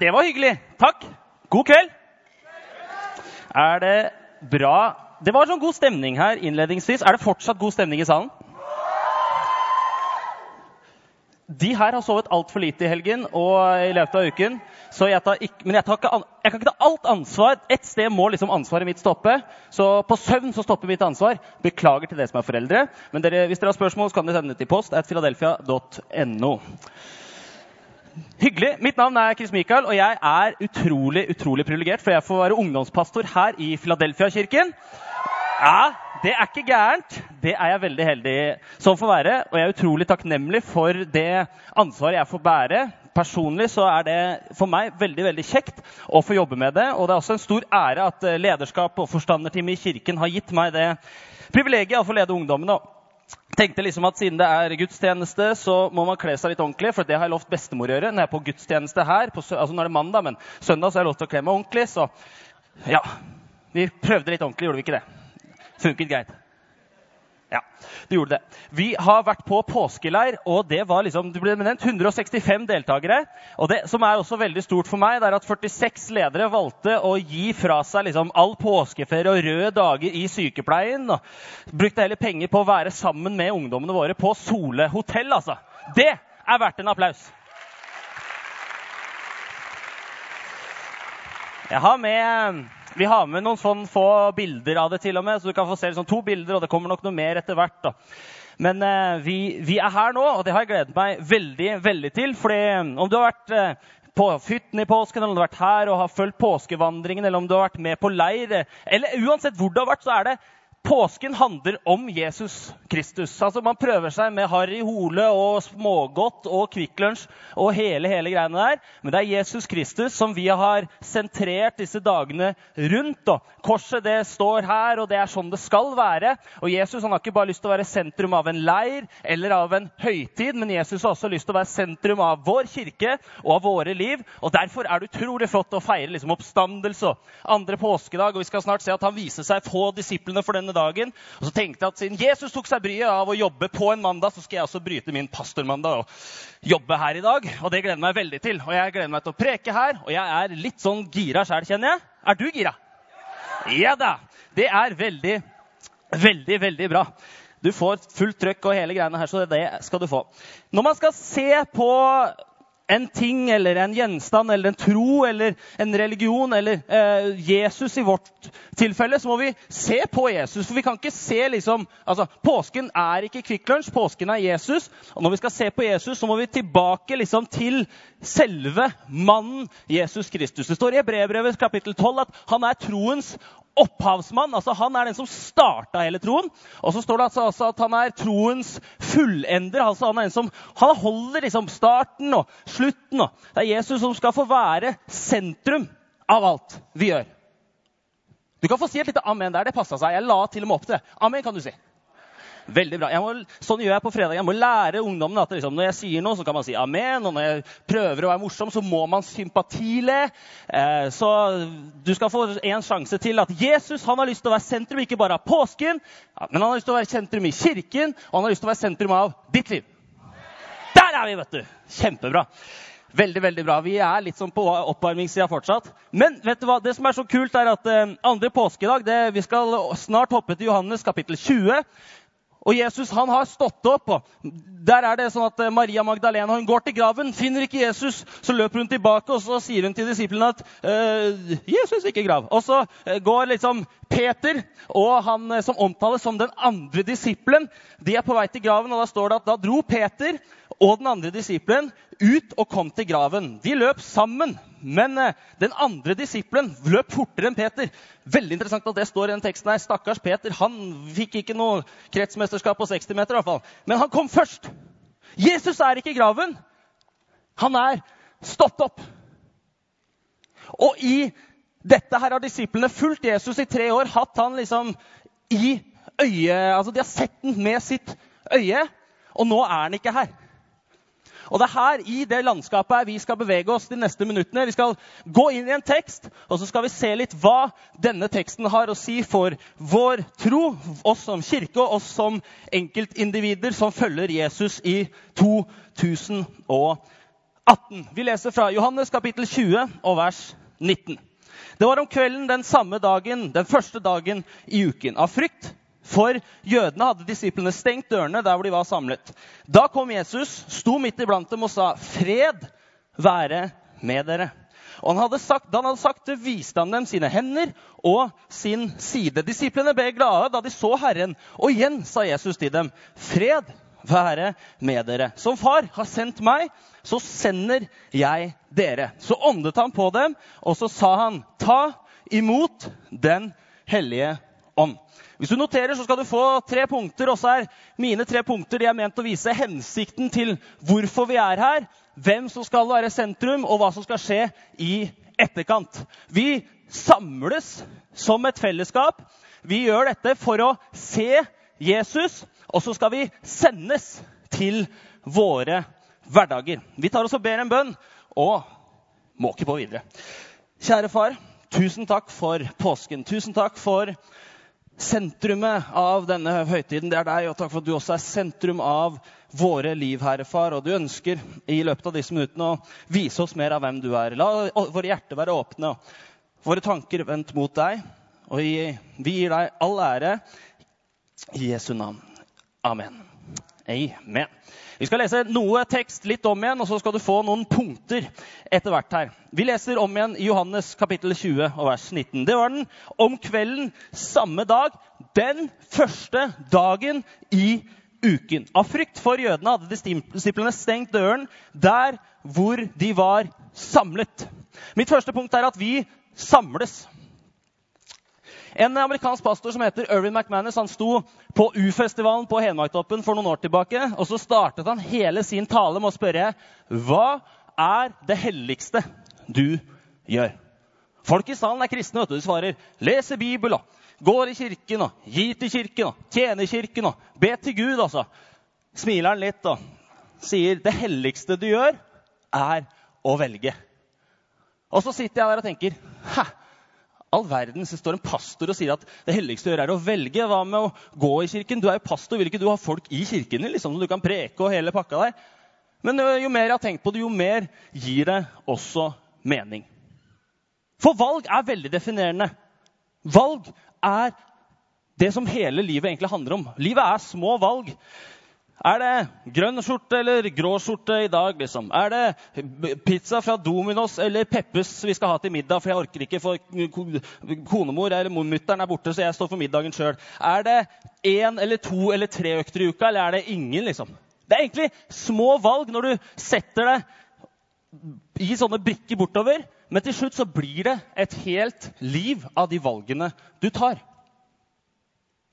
Det var hyggelig. Takk. God kveld. Er det bra? Det var sånn god stemning her innledningsvis. Er det fortsatt god stemning i salen? De her har sovet altfor lite i helgen og i løpet av uken. Så jeg tar ikke, men jeg, tar ikke, jeg kan ikke ta alt ansvar. Et sted må liksom ansvaret mitt stoppe. Så på søvn så stopper mitt ansvar. Beklager til dere som er foreldre. Men dere, hvis dere har spørsmål, så kan dere sende det til post at philadelphia.no. Hyggelig. Mitt navn er Chris Michael, og jeg er utrolig utrolig privilegert, for jeg får være ungdomspastor her i Philadelphia-kirken. Ja, det er ikke gærent. Det er jeg veldig heldig som får være. Og jeg er utrolig takknemlig for det ansvaret jeg får bære. Personlig så er det for meg veldig veldig kjekt å få jobbe med det. Og det er også en stor ære at eh, lederskap og forstanderteamet i kirken har gitt meg det privilegiet å få lede ungdommene. Tenkte liksom at Siden det er gudstjeneste, så må man kle seg litt ordentlig. For det har jeg lovt bestemor å gjøre når jeg er på gudstjeneste her. På, altså nå er det mandag, men søndag så har jeg lov til å kle meg ordentlig. Så ja, vi prøvde litt ordentlig, gjorde vi ikke det? Funket greit. Ja, det gjorde det. Vi har vært på påskeleir, og det var liksom, det ble nevnt 165 deltakere. Og det som er også veldig stort for meg, det er at 46 ledere valgte å gi fra seg liksom all påskeferie og røde dager i sykepleien. Og brukte heller penger på å være sammen med ungdommene våre på Sole hotell. altså. Det er verdt en applaus. Jeg har med, vi har med noen sånn få bilder av det, til og med, så du kan få se liksom to bilder. og det kommer nok noe mer etter hvert. da. Men eh, vi, vi er her nå, og det har jeg gledet meg veldig veldig til. fordi eh, om du har vært eh, på Fytten i påsken, eller om du har vært her og har fulgt påskevandringen, eller om du har vært med på leir, eh, eller uansett hvor du har vært, så er det Påsken handler om Jesus Kristus. Altså Man prøver seg med Harry Hole og smågodt og Kvikk Lunsj og hele, hele greiene der. Men det er Jesus Kristus som vi har sentrert disse dagene rundt. Og korset det står her, og det er sånn det skal være. Og Jesus han har ikke bare lyst til å være sentrum av en leir eller av en høytid, men Jesus har også lyst til å være sentrum av vår kirke og av våre liv. Og Derfor er det utrolig flott å feire liksom oppstandelse og andre påskedag. Og vi skal snart se at han viser seg få disiplene for denne dagen. Og så tenkte jeg at siden Jesus tok seg bryet av å jobbe på en mandag, så skal jeg også bryte min pastormandag og jobbe her i dag. Og det gleder jeg meg veldig til. Og jeg gleder meg til å preke her. Og jeg er litt sånn gira sjæl, kjenner jeg. Er du gira? Ja da. Det er veldig, veldig, veldig bra. Du får fullt trøkk og hele greiene her, så det skal du få. Når man skal se på en ting eller en gjenstand eller en tro eller en religion eller eh, Jesus i vårt tilfelle, så må vi se på Jesus. For vi kan ikke se liksom altså, Påsken er ikke Kvikk Lunsj, påsken er Jesus. Og når vi skal se på Jesus, så må vi tilbake liksom til selve mannen Jesus Kristus. Det står i Hebrevbrevet kapittel 12 at han er troens opphavsmann. altså Han er den som starta hele troen. Og så står det altså også at han er troens fullender. altså Han er den som han holder liksom starten og slutten. Og det er Jesus som skal få være sentrum av alt vi gjør. Du kan få si et lite amen der. Det passa seg. Jeg la til og med opp til det. Amen kan du si. Veldig bra. Må, sånn gjør jeg på fredag. Jeg må lære ungdommen at liksom, når jeg sier noe, så kan man si amen. Og når jeg prøver å være morsom, så må man sympatile. Eh, så du skal få en sjanse til at Jesus han har lyst til å være sentrum, ikke bare av påsken, men han har lyst til å være sentrum i kirken, og han har lyst til å være sentrum av ditt liv. Der er vi, vet du! Kjempebra. Veldig, veldig bra. Vi er litt sånn på oppvarmingssida fortsatt. Men vet du hva? det som er så kult, er at eh, andre påskedag det, Vi skal snart hoppe til Johannes kapittel 20. Og Jesus han har stått opp. og der er det sånn at eh, Maria Magdalena hun går til graven, finner ikke Jesus. Så løper hun tilbake og så sier hun til disiplene at eh, Jesus ikke grav. Og så eh, går liksom Peter og han eh, som omtales som den andre disippelen, de er på vei til graven. og Da står det at da dro Peter og den andre disippelen ut og kom til graven. De løp sammen, men eh, den andre disippelen løp fortere enn Peter. Veldig interessant at det står i den teksten her. Stakkars Peter han fikk ikke noe kretsmesterskap på 60 meter. i hvert fall. Men han kom først. Jesus er ikke i graven. Han er stått opp. Og i dette her har disiplene fulgt Jesus i tre år, hatt han liksom i øyet Altså, de har sett den med sitt øye, og nå er han ikke her. Og det er her i det landskapet vi skal bevege oss de neste minuttene. Vi skal gå inn i en tekst, og så skal vi se litt hva denne teksten har å si for vår tro, oss som kirke og oss som enkeltindivider som følger Jesus i 2018. Vi leser fra Johannes kapittel 20 og vers 19. Det var om kvelden den samme dagen, den første dagen i uken. Av frykt for jødene hadde disiplene stengt dørene der hvor de var samlet. Da kom Jesus, sto midt iblant dem og sa, 'Fred være med dere'. Og han hadde sagt, da han hadde sagt det, viste han dem sine hender og sin side. Disiplene ble glade da de så Herren. Og igjen sa Jesus til dem, 'Fred være med dere'. Som far har sendt meg, så sender jeg dere. Så åndet han på dem, og så sa han, 'Ta imot Den hellige ånd'. Hvis du noterer, så skal du få tre punkter. Også er mine tre punkter de er ment å vise hensikten til hvorfor vi er her, hvem som skal være sentrum, og hva som skal skje i etterkant. Vi samles som et fellesskap. Vi gjør dette for å se Jesus, og så skal vi sendes til våre hverdager. Vi tar oss og ber en bønn og måker på videre. Kjære far, tusen takk for påsken. Tusen takk for sentrumet av denne høytiden. Det er deg, og takk for at du også er sentrum av våre liv, Herre Far. Og du ønsker i løpet av disse minuttene å vise oss mer av hvem du er. La våre hjerter være åpne, og våre tanker vendt mot deg. Og vi gir deg all ære i Jesu navn. Amen. Amen. Vi skal lese noe tekst litt om igjen, og så skal du få noen punkter etter hvert her. Vi leser om igjen i Johannes kapittel 20 og vers 19. Det var den om kvelden samme dag, den første dagen i uken. Av frykt for jødene hadde disiplene stengt døren der hvor de var samlet. Mitt første punkt er at vi samles. En amerikansk pastor som heter Irvin McManus, han sto på U-festivalen på Hedmarktoppen for noen år tilbake. og Så startet han hele sin tale med å spørre hva er det helligste du gjør. Folk i salen er kristne. vet du. De svarer leser Bibelen, går i kirken, og gir til kirken, og tjener kirken og be til Gud. altså. Smiler han litt og sier det helligste du gjør, er å velge. Og så sitter jeg der og tenker Hæ? All verden så står en pastor og sier at det helligste å gjøre er å velge. Hva med å gå i kirken? Du er jo pastor, vil ikke du ha folk i kirken liksom, så du kan preke og hele pakka der? Men jo mer jeg har tenkt på det, jo mer gir det også mening. For valg er veldig definerende. Valg er det som hele livet egentlig handler om. Livet er små valg. Er det grønn skjorte eller grå skjorte i dag? liksom? Er det pizza fra Dominos eller Peppes vi skal ha til middag? For jeg orker ikke, for konemor eller mutter'n er borte, så jeg står for middagen sjøl. Er det én eller to eller tre økter i uka, eller er det ingen? liksom? Det er egentlig små valg når du setter deg i sånne brikker bortover. Men til slutt så blir det et helt liv av de valgene du tar.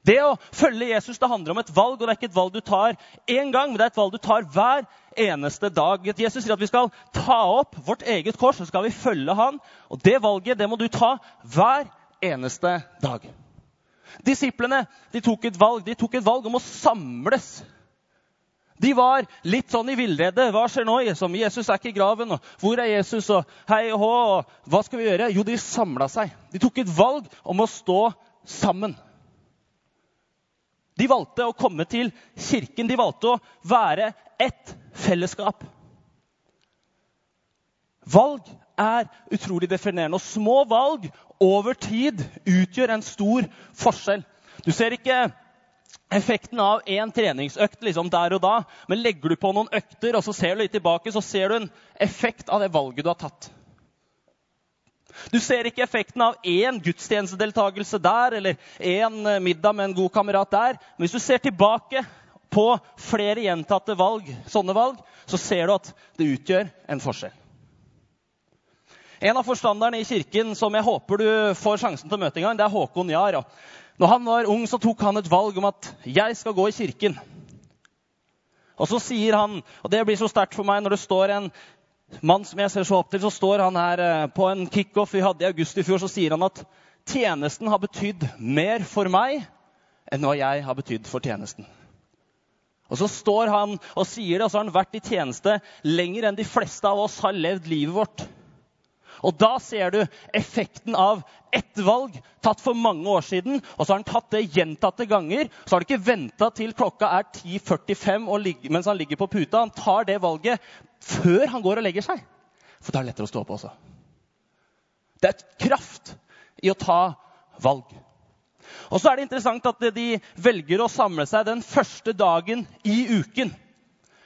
Det å følge Jesus det handler om et valg, og det er ikke et valg du tar én gang, men det er et valg du tar hver eneste dag. Jesus sier at vi skal ta opp vårt eget kors og skal vi følge han. Og det valget det må du ta hver eneste dag. Disiplene de tok et valg. De tok et valg om å samles. De var litt sånn i villrede. Hva skjer nå? Som Jesus er ikke i graven. Og hvor er Jesus? Og hei og hå. Og hva skal vi gjøre? Jo, de samla seg. De tok et valg om å stå sammen. De valgte å komme til kirken. De valgte å være ett fellesskap. Valg er utrolig definerende. Og små valg over tid utgjør en stor forskjell. Du ser ikke effekten av én treningsøkt liksom der og da, men legger du på noen økter og så ser du litt tilbake, så ser du en effekt av det valget du har tatt. Du ser ikke effekten av én gudstjenestedeltakelse der eller én eh, middag med en god kamerat der. Men hvis du ser tilbake på flere gjentatte valg, sånne valg, så ser du at det utgjør en forskjell. En av forstanderne i kirken som jeg håper du får sjansen til å møte en gang, det er Håkon Jahr. Når han var ung, så tok han et valg om at 'jeg skal gå i kirken'. Og så sier han, og det blir så sterkt for meg når det står en mann som jeg ser så opp til, så står han her eh, på en kickoff vi hadde i august i fjor, så sier han at tjenesten har betydd mer for meg enn hva jeg har betydd for tjenesten. Og så står han og sier det, og så har han vært i tjeneste lenger enn de fleste av oss har levd livet vårt. Og da ser du effekten av ett valg tatt for mange år siden. Og så har han tatt det gjentatte ganger. Så har han ikke venta til klokka er 10.45 mens han ligger på puta. Han tar det valget før han går og legger seg. For da er det lettere å stå opp også. Det er et kraft i å ta valg. Og så er det interessant at de velger å samle seg den første dagen i uken.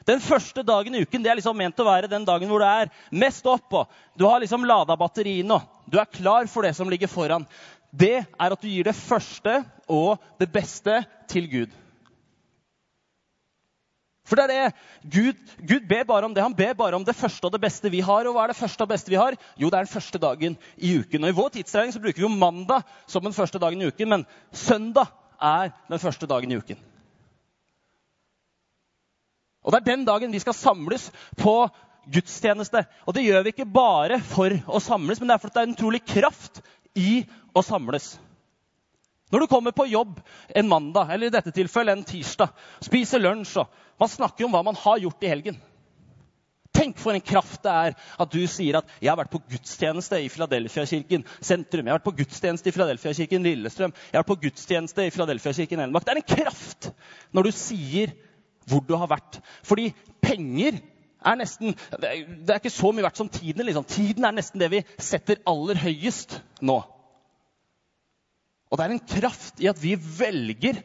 Den første dagen i uken det er liksom ment å være den dagen hvor du er mest opp. og Du har liksom lada batteriene og du er klar for det som ligger foran. Det er at du gir det første og det beste til Gud. For det er det Gud, Gud, ber bare om det. Han ber bare om det første og det beste vi har. Og hva er det første og beste vi har? Jo, det er den første dagen i uken. Og I vår tidsregning så bruker vi jo mandag som den første dagen i uken, men søndag er den første dagen i uken. Og Det er den dagen vi skal samles på gudstjeneste. Og det gjør vi ikke bare for å samles, men det er fordi det er en utrolig kraft i å samles. Når du kommer på jobb en mandag, eller i dette tilfellet en tirsdag, spiser lunsj og man snakker om hva man har gjort i helgen. Tenk for en kraft det er at du sier at 'jeg har vært på gudstjeneste i Filadelfia-kirken sentrum'. 'Jeg har vært på gudstjeneste i Filadelfia-kirken Lillestrøm'. 'Jeg har vært på gudstjeneste i Filadelfia-kirken Enebakk'. Det er en kraft når du sier hvor du har vært. Fordi penger er nesten Det er ikke så mye verdt som tiden. Liksom. Tiden er nesten det vi setter aller høyest nå. Og det er en kraft i at vi velger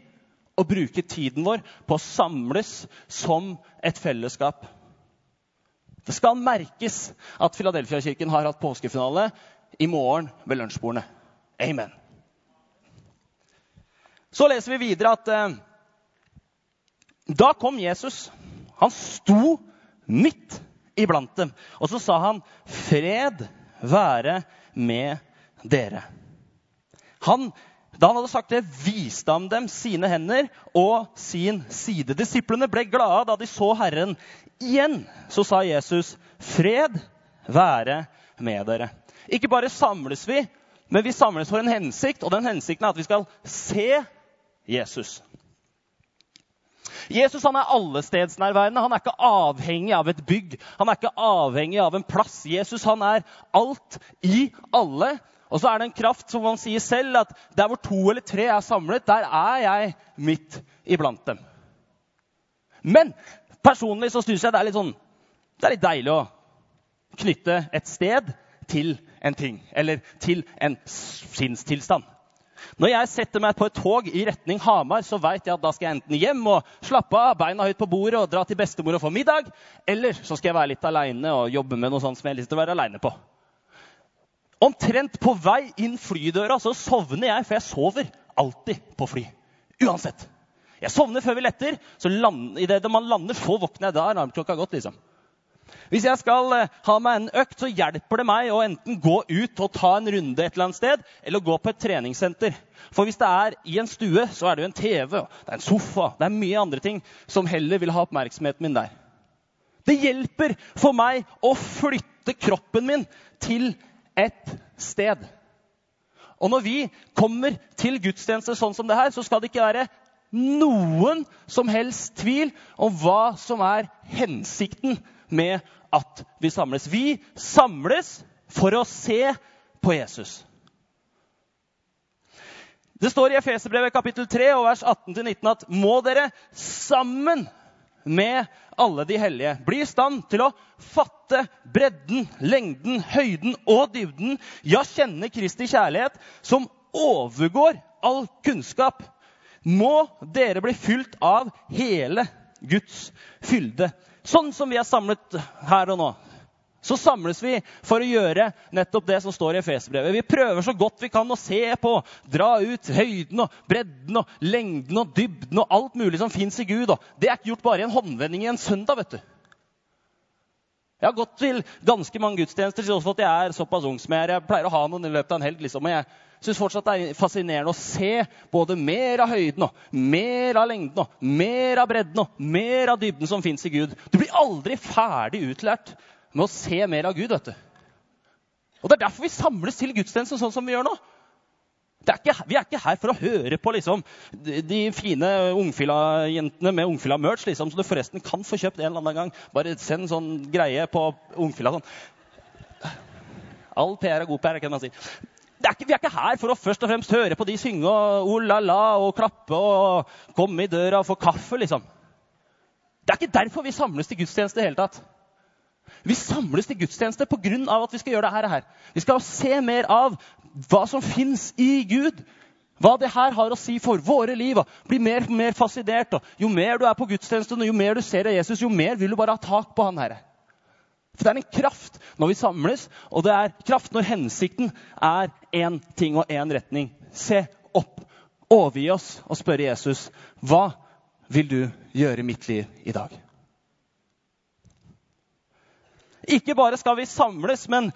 å bruke tiden vår på å samles som et fellesskap. Det skal merkes at Filadelfia-kirken har hatt påskefinale i morgen ved lunsjbordene. Amen. Så leser vi videre at eh, da kom Jesus. Han sto midt iblant dem. Og så sa han, 'Fred være med dere'. Han da han hadde sagt det, viste han dem sine hender og sin side. Disiplene ble glade da de så Herren. Igjen så sa Jesus, 'Fred være med dere'. Ikke bare samles vi, men vi samles for en hensikt, og den hensikten er at vi skal se Jesus. Jesus han er allestedsnærværende. Han er ikke avhengig av et bygg. Han er ikke avhengig av en plass. Jesus han er alt i alle. Og så er det en kraft som han sier selv, at der hvor to eller tre er samlet, der er jeg midt iblant dem. Men personlig så syns jeg det er litt sånn det er litt deilig å knytte et sted til en ting. Eller til en sinnstilstand. Når jeg setter meg på et tog i retning Hamar, så vet jeg at da skal jeg enten hjem og slappe av, beina høyt på bordet og dra til bestemor og få middag, eller så skal jeg være litt aleine og jobbe med noe sånt som jeg har lyst til å være aleine på. Omtrent på vei inn flydøra så sovner jeg, for jeg sover alltid på fly. Uansett. Jeg sovner før vi letter. så land, I det man lander, så våkner jeg. Da er alarmklokka gått. liksom. Hvis jeg skal eh, ha meg en økt, så hjelper det meg å enten gå ut og ta en runde et eller annet sted, eller gå på et treningssenter. For hvis det er i en stue, så er det jo en TV, det er en sofa, det er mye andre ting som heller vil ha oppmerksomheten min der. Det hjelper for meg å flytte kroppen min til et sted. Og når vi kommer til gudstjeneste sånn som det her, så skal det ikke være noen som helst tvil om hva som er hensikten med at vi samles. Vi samles for å se på Jesus. Det står i Efeserbrevet kapittel 3 og vers 18-19 at må dere sammen med alle de hellige. Bli i stand til å fatte bredden, lengden, høyden og dybden. Ja, kjenne Kristi kjærlighet, som overgår all kunnskap. Må dere bli fylt av hele Guds fylde. Sånn som vi er samlet her og nå så samles vi for å gjøre nettopp det som står i Efesbrevet. Vi prøver så godt vi kan å se på, dra ut høyden og bredden og lengden og dybden og alt mulig som fins i Gud. det er ikke gjort bare i en håndvending i en søndag. vet du. Jeg har gått til ganske mange gudstjenester til jeg er såpass ung som jeg er. Jeg pleier å ha noen i løpet av en helg. liksom, Men jeg syns fortsatt det er fascinerende å se både mer av høyden og mer av lengden og mer av bredden og mer av dybden som fins i Gud. Du blir aldri ferdig utlært med å se mer av Gud. vet du. Og Det er derfor vi samles til gudstjenesten sånn som vi gjør nå. Er ikke, vi er ikke her for å høre på liksom, de fine Ungfilla-jentene med Ungfilla-merch, liksom, så du forresten kan få kjøpt en eller annen gang. Bare send sånn greie på Ungfilla. sånn. All PR er god PR, kan man si. Er ikke, vi er ikke her for å først og fremst høre på de synge og oh la la og klappe og komme i døra og få kaffe, liksom. Det er ikke derfor vi samles til gudstjeneste i det hele tatt. Vi samles til gudstjeneste pga. at vi skal gjøre det her. Vi skal se mer av hva som fins i Gud. Hva det her har å si for våre liv. Bli mer og mer fascinert. Jo mer du er på gudstjenesten, jo mer du ser av Jesus, jo mer vil du bare ha tak på han herre. For det er en kraft når vi samles, og det er kraft når hensikten er én ting og én retning. Se opp, overgi oss og spørre Jesus hva vil du gjøre i mitt liv i dag. Ikke bare skal vi samles, men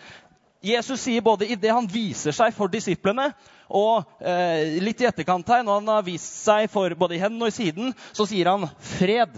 Jesus sier både i det han viser seg for disiplene, og eh, litt i etterkant her, når han har vist seg for både i hendene og i siden, så sier han 'fred'.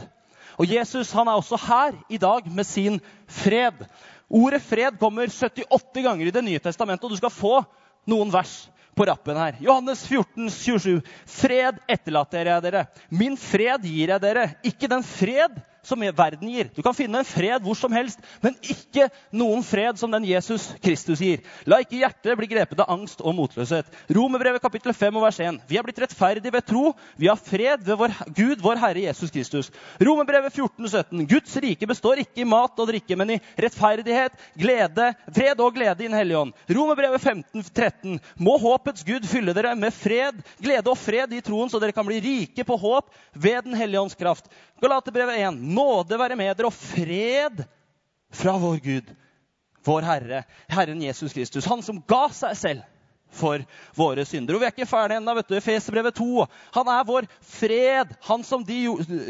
Og Jesus han er også her i dag med sin fred. Ordet 'fred' kommer 78 ganger i Det nye testamentet, og du skal få noen vers på rappen her. Johannes 14, 27. Fred etterlater jeg dere. Min fred gir jeg dere. Ikke den fred som verden gir. Du kan finne en fred hvor som helst, men ikke noen fred som den Jesus Kristus gir. La ikke hjertet bli grepet av angst og motløshet. Romerbrevet kapittel 5 og vers 1. Vi har blitt rettferdige ved tro. Vi har fred ved vår Gud, vår Herre Jesus Kristus. Romerbrevet 14, 17. Guds rike består ikke i mat og drikke, men i rettferdighet, glede, fred og glede i Den hellige ånd. Romerbrevet 15, 13. Må håpets Gud fylle dere med fred, glede og fred i troen, så dere kan bli rike på håp ved Den hellige ånds kraft. Galaterbrevet 1. Nåde være med dere og fred fra vår Gud, vår Herre, Herren Jesus Kristus. Han som ga seg selv for våre synder. Og vi er ikke ferdige ennå. Efeserbrevet 2. Han er vår fred. Han som, de,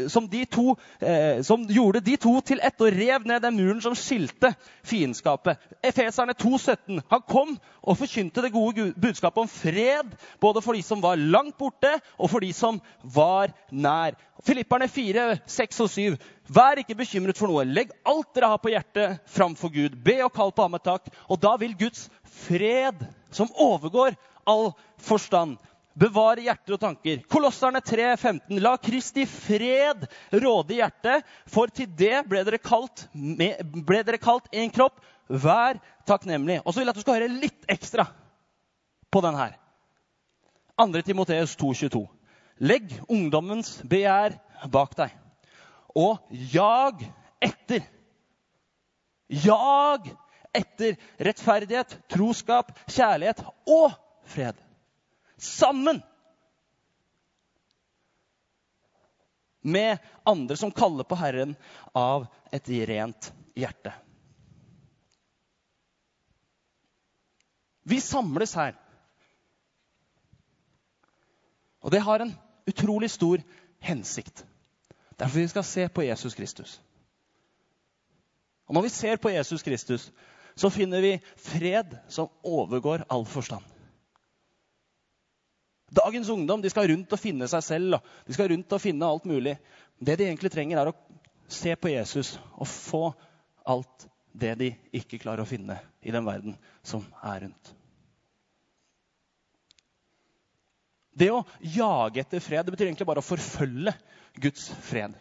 som, de to, eh, som, gjorde de to til ett og rev ned den muren som skilte fiendskapet. Efeserne 2,17. Han kom og forkynte det gode budskapet om fred, både for de som var langt borte, og for de som var nær. Filipperne 4, 6 og 7. Vær ikke bekymret for noe. Legg alt dere har på hjertet, framfor Gud. Be og kall på ham med takk. Og da vil Guds fred som overgår all forstand. Bevare hjerter og tanker. Kolosserne 3, 15. La Kristi fred råde i hjertet, for til det ble dere kalt, ble en kropp. Vær takknemlig. Og så vil jeg at du skal høre litt ekstra på den her. 2. Timoteus 2,22. Legg ungdommens begjær bak deg, og jag etter. Jag etter rettferdighet, troskap, kjærlighet og fred. Sammen med andre som kaller på Herren av et rent hjerte. Vi samles her. Og det har en utrolig stor hensikt. Derfor vi skal se på Jesus Kristus. Og Når vi ser på Jesus Kristus, så finner vi fred som overgår all forstand. Dagens ungdom de skal rundt og finne seg selv de skal rundt og finne alt mulig. Det de egentlig trenger, er å se på Jesus og få alt det de ikke klarer å finne i den verden som er rundt. Det å jage etter fred det betyr egentlig bare å forfølge Guds fred.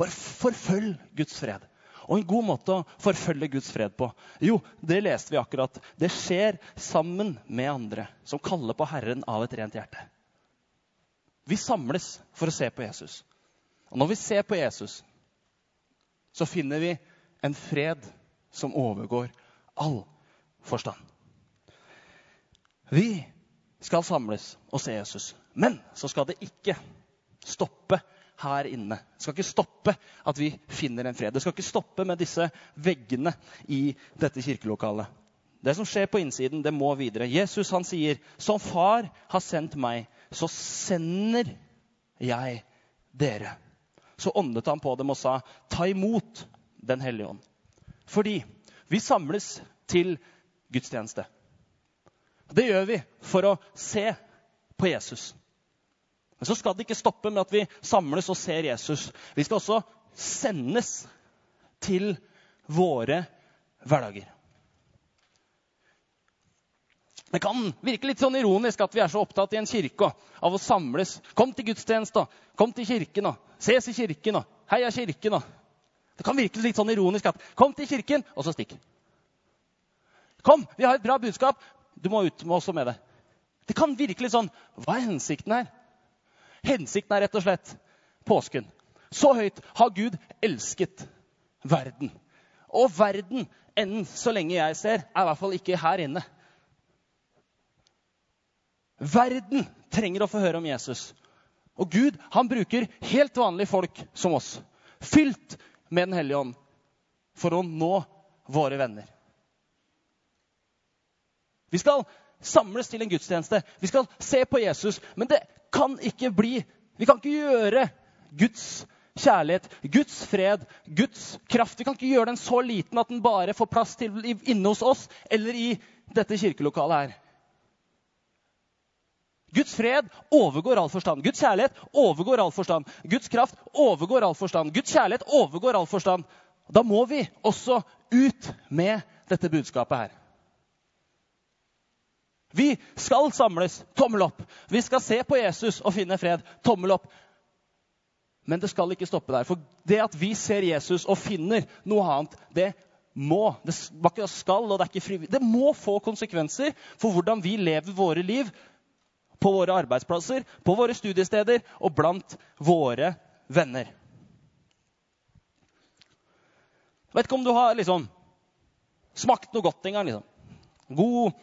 Bare forfølg Guds fred. Og en god måte å forfølge Guds fred på, jo, det leste vi akkurat. Det skjer sammen med andre som kaller på Herren av et rent hjerte. Vi samles for å se på Jesus. Og når vi ser på Jesus, så finner vi en fred som overgår all forstand. Vi skal samles og se Jesus, men så skal det ikke stoppe her inne. Det skal ikke stoppe at vi finner en fred. Det skal ikke stoppe med disse veggene i dette kirkelokalet. Det som skjer på innsiden, det må videre. Jesus han sier, 'Som Far har sendt meg, så sender jeg dere.' Så åndet han på dem og sa, 'Ta imot Den hellige ånd'. Fordi vi samles til gudstjeneste. Det gjør vi for å se på Jesus. Men så skal det ikke stoppe med at vi samles og ser Jesus. Vi skal også sendes til våre hverdager. Det kan virke litt sånn ironisk at vi er så opptatt i en kirke av å samles. Kom til gudstjeneste, kom til kirken, ses i kirken, heia kirken. Det kan virke litt sånn ironisk at kom til kirken, og så stikk. Kom, vi har et bra budskap. Du må ut med også med det. Det kan virke litt sånn Hva er hensikten her? Hensikten er rett og slett påsken. Så høyt har Gud elsket verden. og verden, enn så lenge jeg ser, er i hvert fall ikke her inne. Verden trenger å få høre om Jesus. Og Gud han bruker helt vanlige folk som oss, fylt med Den hellige ånd, for å nå våre venner. Vi skal samles til en gudstjeneste. Vi skal se på Jesus. Men det kan ikke bli Vi kan ikke gjøre Guds kjærlighet, Guds fred, Guds kraft Vi kan ikke gjøre den så liten at den bare får plass til inne hos oss eller i dette kirkelokalet her. Guds fred overgår all forstand. Guds kjærlighet overgår all forstand. Guds kraft overgår all forstand. Guds kjærlighet overgår all forstand. Da må vi også ut med dette budskapet her. Vi skal samles. Tommel opp. Vi skal se på Jesus og finne fred. Tommel opp. Men det skal ikke stoppe der. For det at vi ser Jesus og finner noe annet, det må. Det skal, og det er ikke frivillig. Det må få konsekvenser for hvordan vi lever våre liv på våre arbeidsplasser, på våre studiesteder og blant våre venner. Vet ikke om du har liksom smakt noe godt engang. Liksom. God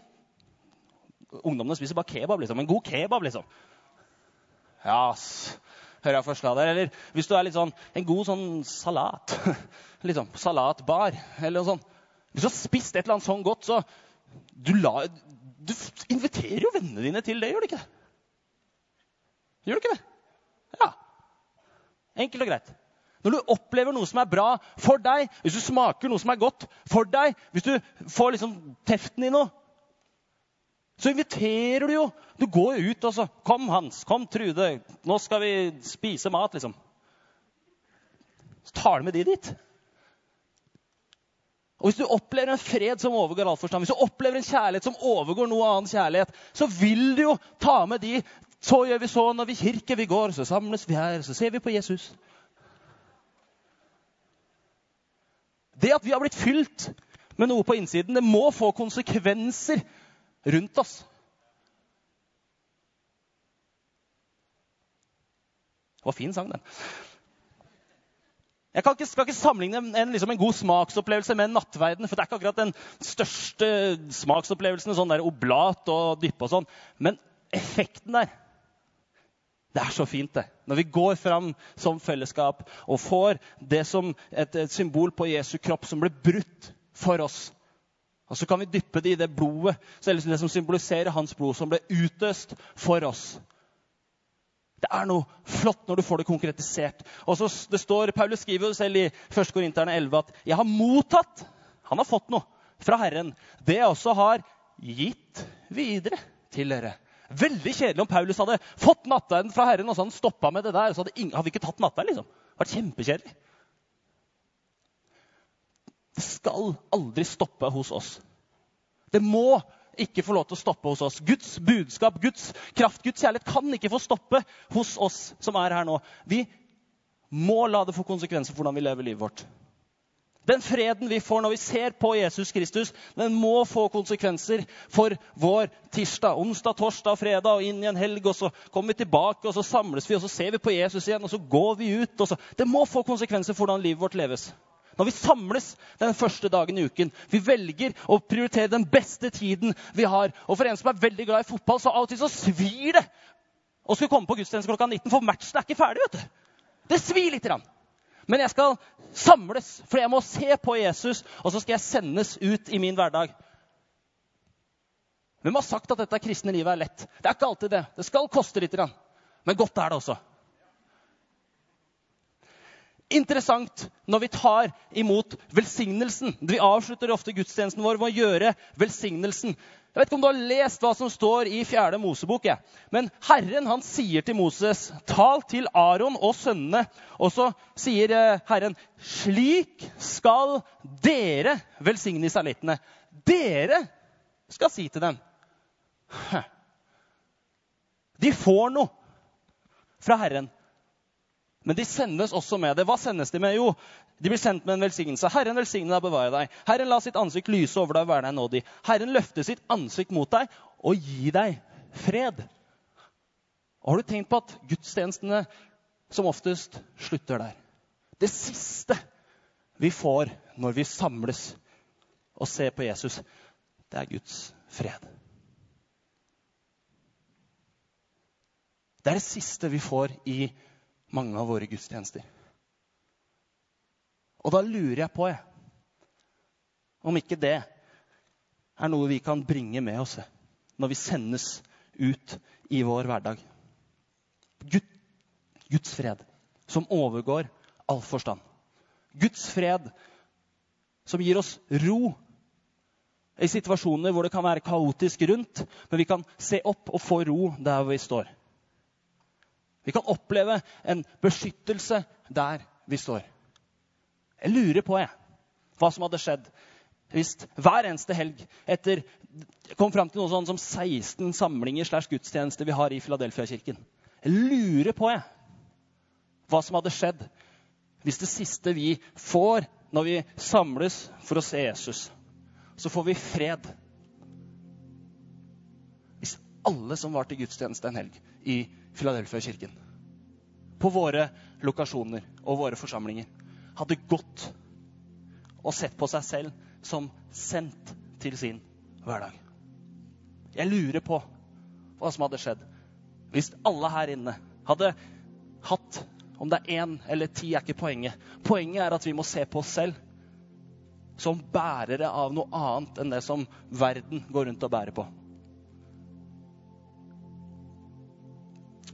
Ungdommene spiser bare kebab, liksom. En god kebab, liksom. Ja, hører jeg forslag der. Eller hvis du er litt sånn En god sånn salat. liksom, Salatbar eller noe sånt. Hvis du har spist et eller annet sånn godt, så du, la, du inviterer jo vennene dine til det, gjør du ikke det? Gjør du ikke det? Ja. Enkelt og greit. Når du opplever noe som er bra for deg, hvis du smaker noe som er godt for deg, hvis du får liksom teften i noe, så inviterer du jo. Du går jo ut og så 'Kom, Hans. Kom, Trude. Nå skal vi spise mat', liksom. Så tar du med de dit. Og Hvis du opplever en fred som overgår all forstand, hvis du opplever en kjærlighet som overgår noe annen kjærlighet, så vil du jo ta med de. Så gjør vi så når vi kirke vi går, så samles vi her, så ser vi på Jesus. Det at vi har blitt fylt med noe på innsiden, det må få konsekvenser rundt oss. Det var fin sang, den. Jeg ikke, skal ikke sammenligne en, liksom en, god smaksopplevelse med en nattverden. For det er ikke akkurat den største smaksopplevelsen, sånn der oblat og dyppe og sånn. Men effekten der, det er så fint, det. Når vi går fram som fellesskap og får det som et, et symbol på Jesu kropp som ble brutt for oss. Og så kan vi dyppe det i det blodet, det som symboliserer hans blod, som ble utøst for oss. Det er noe flott når du får det konkretisert. Og så det står, Paulus skriver selv i 1. Korinterne 11 at 'jeg har mottatt' Han har fått noe fra Herren. Det jeg også har gitt videre til dere. Veldig kjedelig om Paulus hadde fått nattverden fra Herren og så hadde han stoppa med det der. så hadde, ingen, hadde vi ikke tatt nattverd. Liksom. Det hadde vært kjempekjedelig. Det skal aldri stoppe hos oss. Det må ikke få lov til å stoppe hos oss. Guds budskap, Guds kraft, Guds kjærlighet kan ikke få stoppe hos oss som er her nå. Vi må la det få konsekvenser for hvordan vi lever livet vårt. Den freden vi får når vi ser på Jesus Kristus, den må få konsekvenser for vår tirsdag, onsdag, torsdag, fredag og inn i en helg. og Så kommer vi tilbake, og så samles vi, og så ser vi på Jesus igjen, og så går vi ut. Det må få konsekvenser for hvordan livet vårt leves. Når vi samles den første dagen i uken. Vi velger å prioritere den beste tiden vi har. Og for en som er veldig glad i fotball, så av og til så svir det å skulle komme på gudstjeneste klokka 19, for matchen er ikke ferdig. vet du. Det svir litt. Men jeg skal samles, for jeg må se på Jesus, og så skal jeg sendes ut i min hverdag. Hvem har sagt at dette kristne livet er lett? Det er ikke alltid det. Det skal koste litt. Men godt er det også interessant når vi tar imot velsignelsen. Vi avslutter ofte gudstjenesten vår med å gjøre velsignelsen. Jeg vet ikke om du har lest hva som står i 4. Mosebok. Ja. Men Herren han sier til Moses, tal til Aron og sønnene. Og så sier eh, Herren, slik skal dere velsigne israelittene. Dere skal si til dem. De får noe fra Herren. Men de sendes også med det. Hva sendes de med? Jo, de blir sendt med en velsignelse. Herren velsigne deg og bevare deg. Herren la sitt ansikt lyse over deg og være deg nådig. Herren løfte sitt ansikt mot deg og gi deg fred. Og har du tenkt på at gudstjenestene som oftest slutter der? Det siste vi får når vi samles og ser på Jesus, det er Guds fred. Det er det siste vi får i mange av våre gudstjenester. Og da lurer jeg på jeg, om ikke det er noe vi kan bringe med oss når vi sendes ut i vår hverdag. Gud, Guds fred, som overgår all forstand. Guds fred, som gir oss ro i situasjoner hvor det kan være kaotisk rundt, men vi kan se opp og få ro der vi står. Vi kan oppleve en beskyttelse der vi står. Jeg lurer på jeg, hva som hadde skjedd hvis hver eneste helg etter kom fram til noe sånn som 16 samlinger slags gudstjenester vi har i Filadelfia-kirken. Jeg lurer på jeg, hva som hadde skjedd hvis det siste vi får når vi samles for å se Jesus, så får vi fred. Hvis alle som var til gudstjeneste en helg i Filadelfia-kirken, på våre lokasjoner og våre forsamlinger, hadde gått og sett på seg selv som sendt til sin hverdag. Jeg lurer på hva som hadde skjedd hvis alle her inne hadde hatt Om det er én eller ti, er ikke poenget. Poenget er at vi må se på oss selv som bærere av noe annet enn det som verden går rundt og bærer på.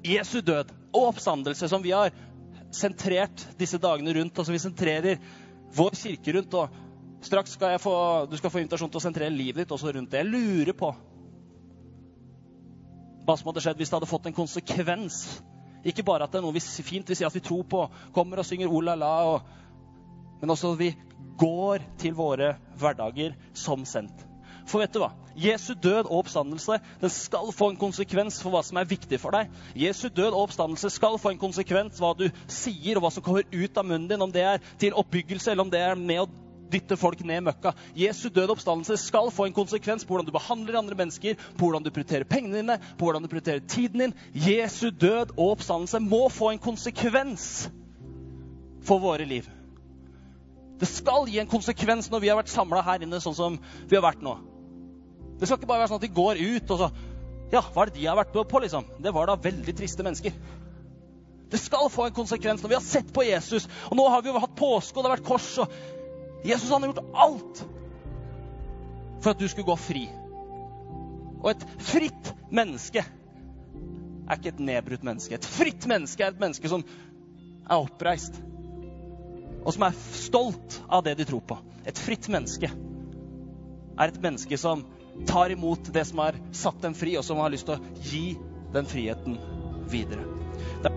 Jesu død og oppstandelse, som vi har sentrert disse dagene rundt, og som vi sentrerer vår kirke rundt. og Straks skal få, du skal få invitasjon til å sentrere livet ditt også rundt det. Jeg lurer på hva som hadde skjedd hvis det hadde fått en konsekvens. Ikke bare at det er noe fint vi sier at vi tror på, kommer og synger oh la la, men også at vi går til våre hverdager som sendt. For vet du hva? Jesu død og oppstandelse den skal få en konsekvens for hva som er viktig for deg. Jesu død og oppstandelse skal få en konsekvens hva du sier, og hva som kommer ut av munnen din, om det er til oppbyggelse eller om det er med å dytte folk ned møkka. Jesu død oppstandelse skal få en konsekvens på hvordan du behandler andre mennesker, på hvordan du prioriterer pengene dine, på hvordan du prioriterer tiden din. Jesu død og oppstandelse må få en konsekvens for våre liv. Det skal gi en konsekvens når vi har vært samla her inne sånn som vi har vært nå. Det skal ikke bare være sånn at de går ut og så Ja, hva er det de har vært på, liksom? Det var da veldig triste mennesker. Det skal få en konsekvens når vi har sett på Jesus. Og nå har vi jo hatt påske, og det har vært kors. og Jesus han har gjort alt for at du skulle gå fri. Og et fritt menneske er ikke et nedbrutt menneske. Et fritt menneske er et menneske som er oppreist, og som er stolt av det de tror på. Et fritt menneske er et menneske som tar imot det som har satt dem fri, og som har lyst til å gi den friheten videre. Det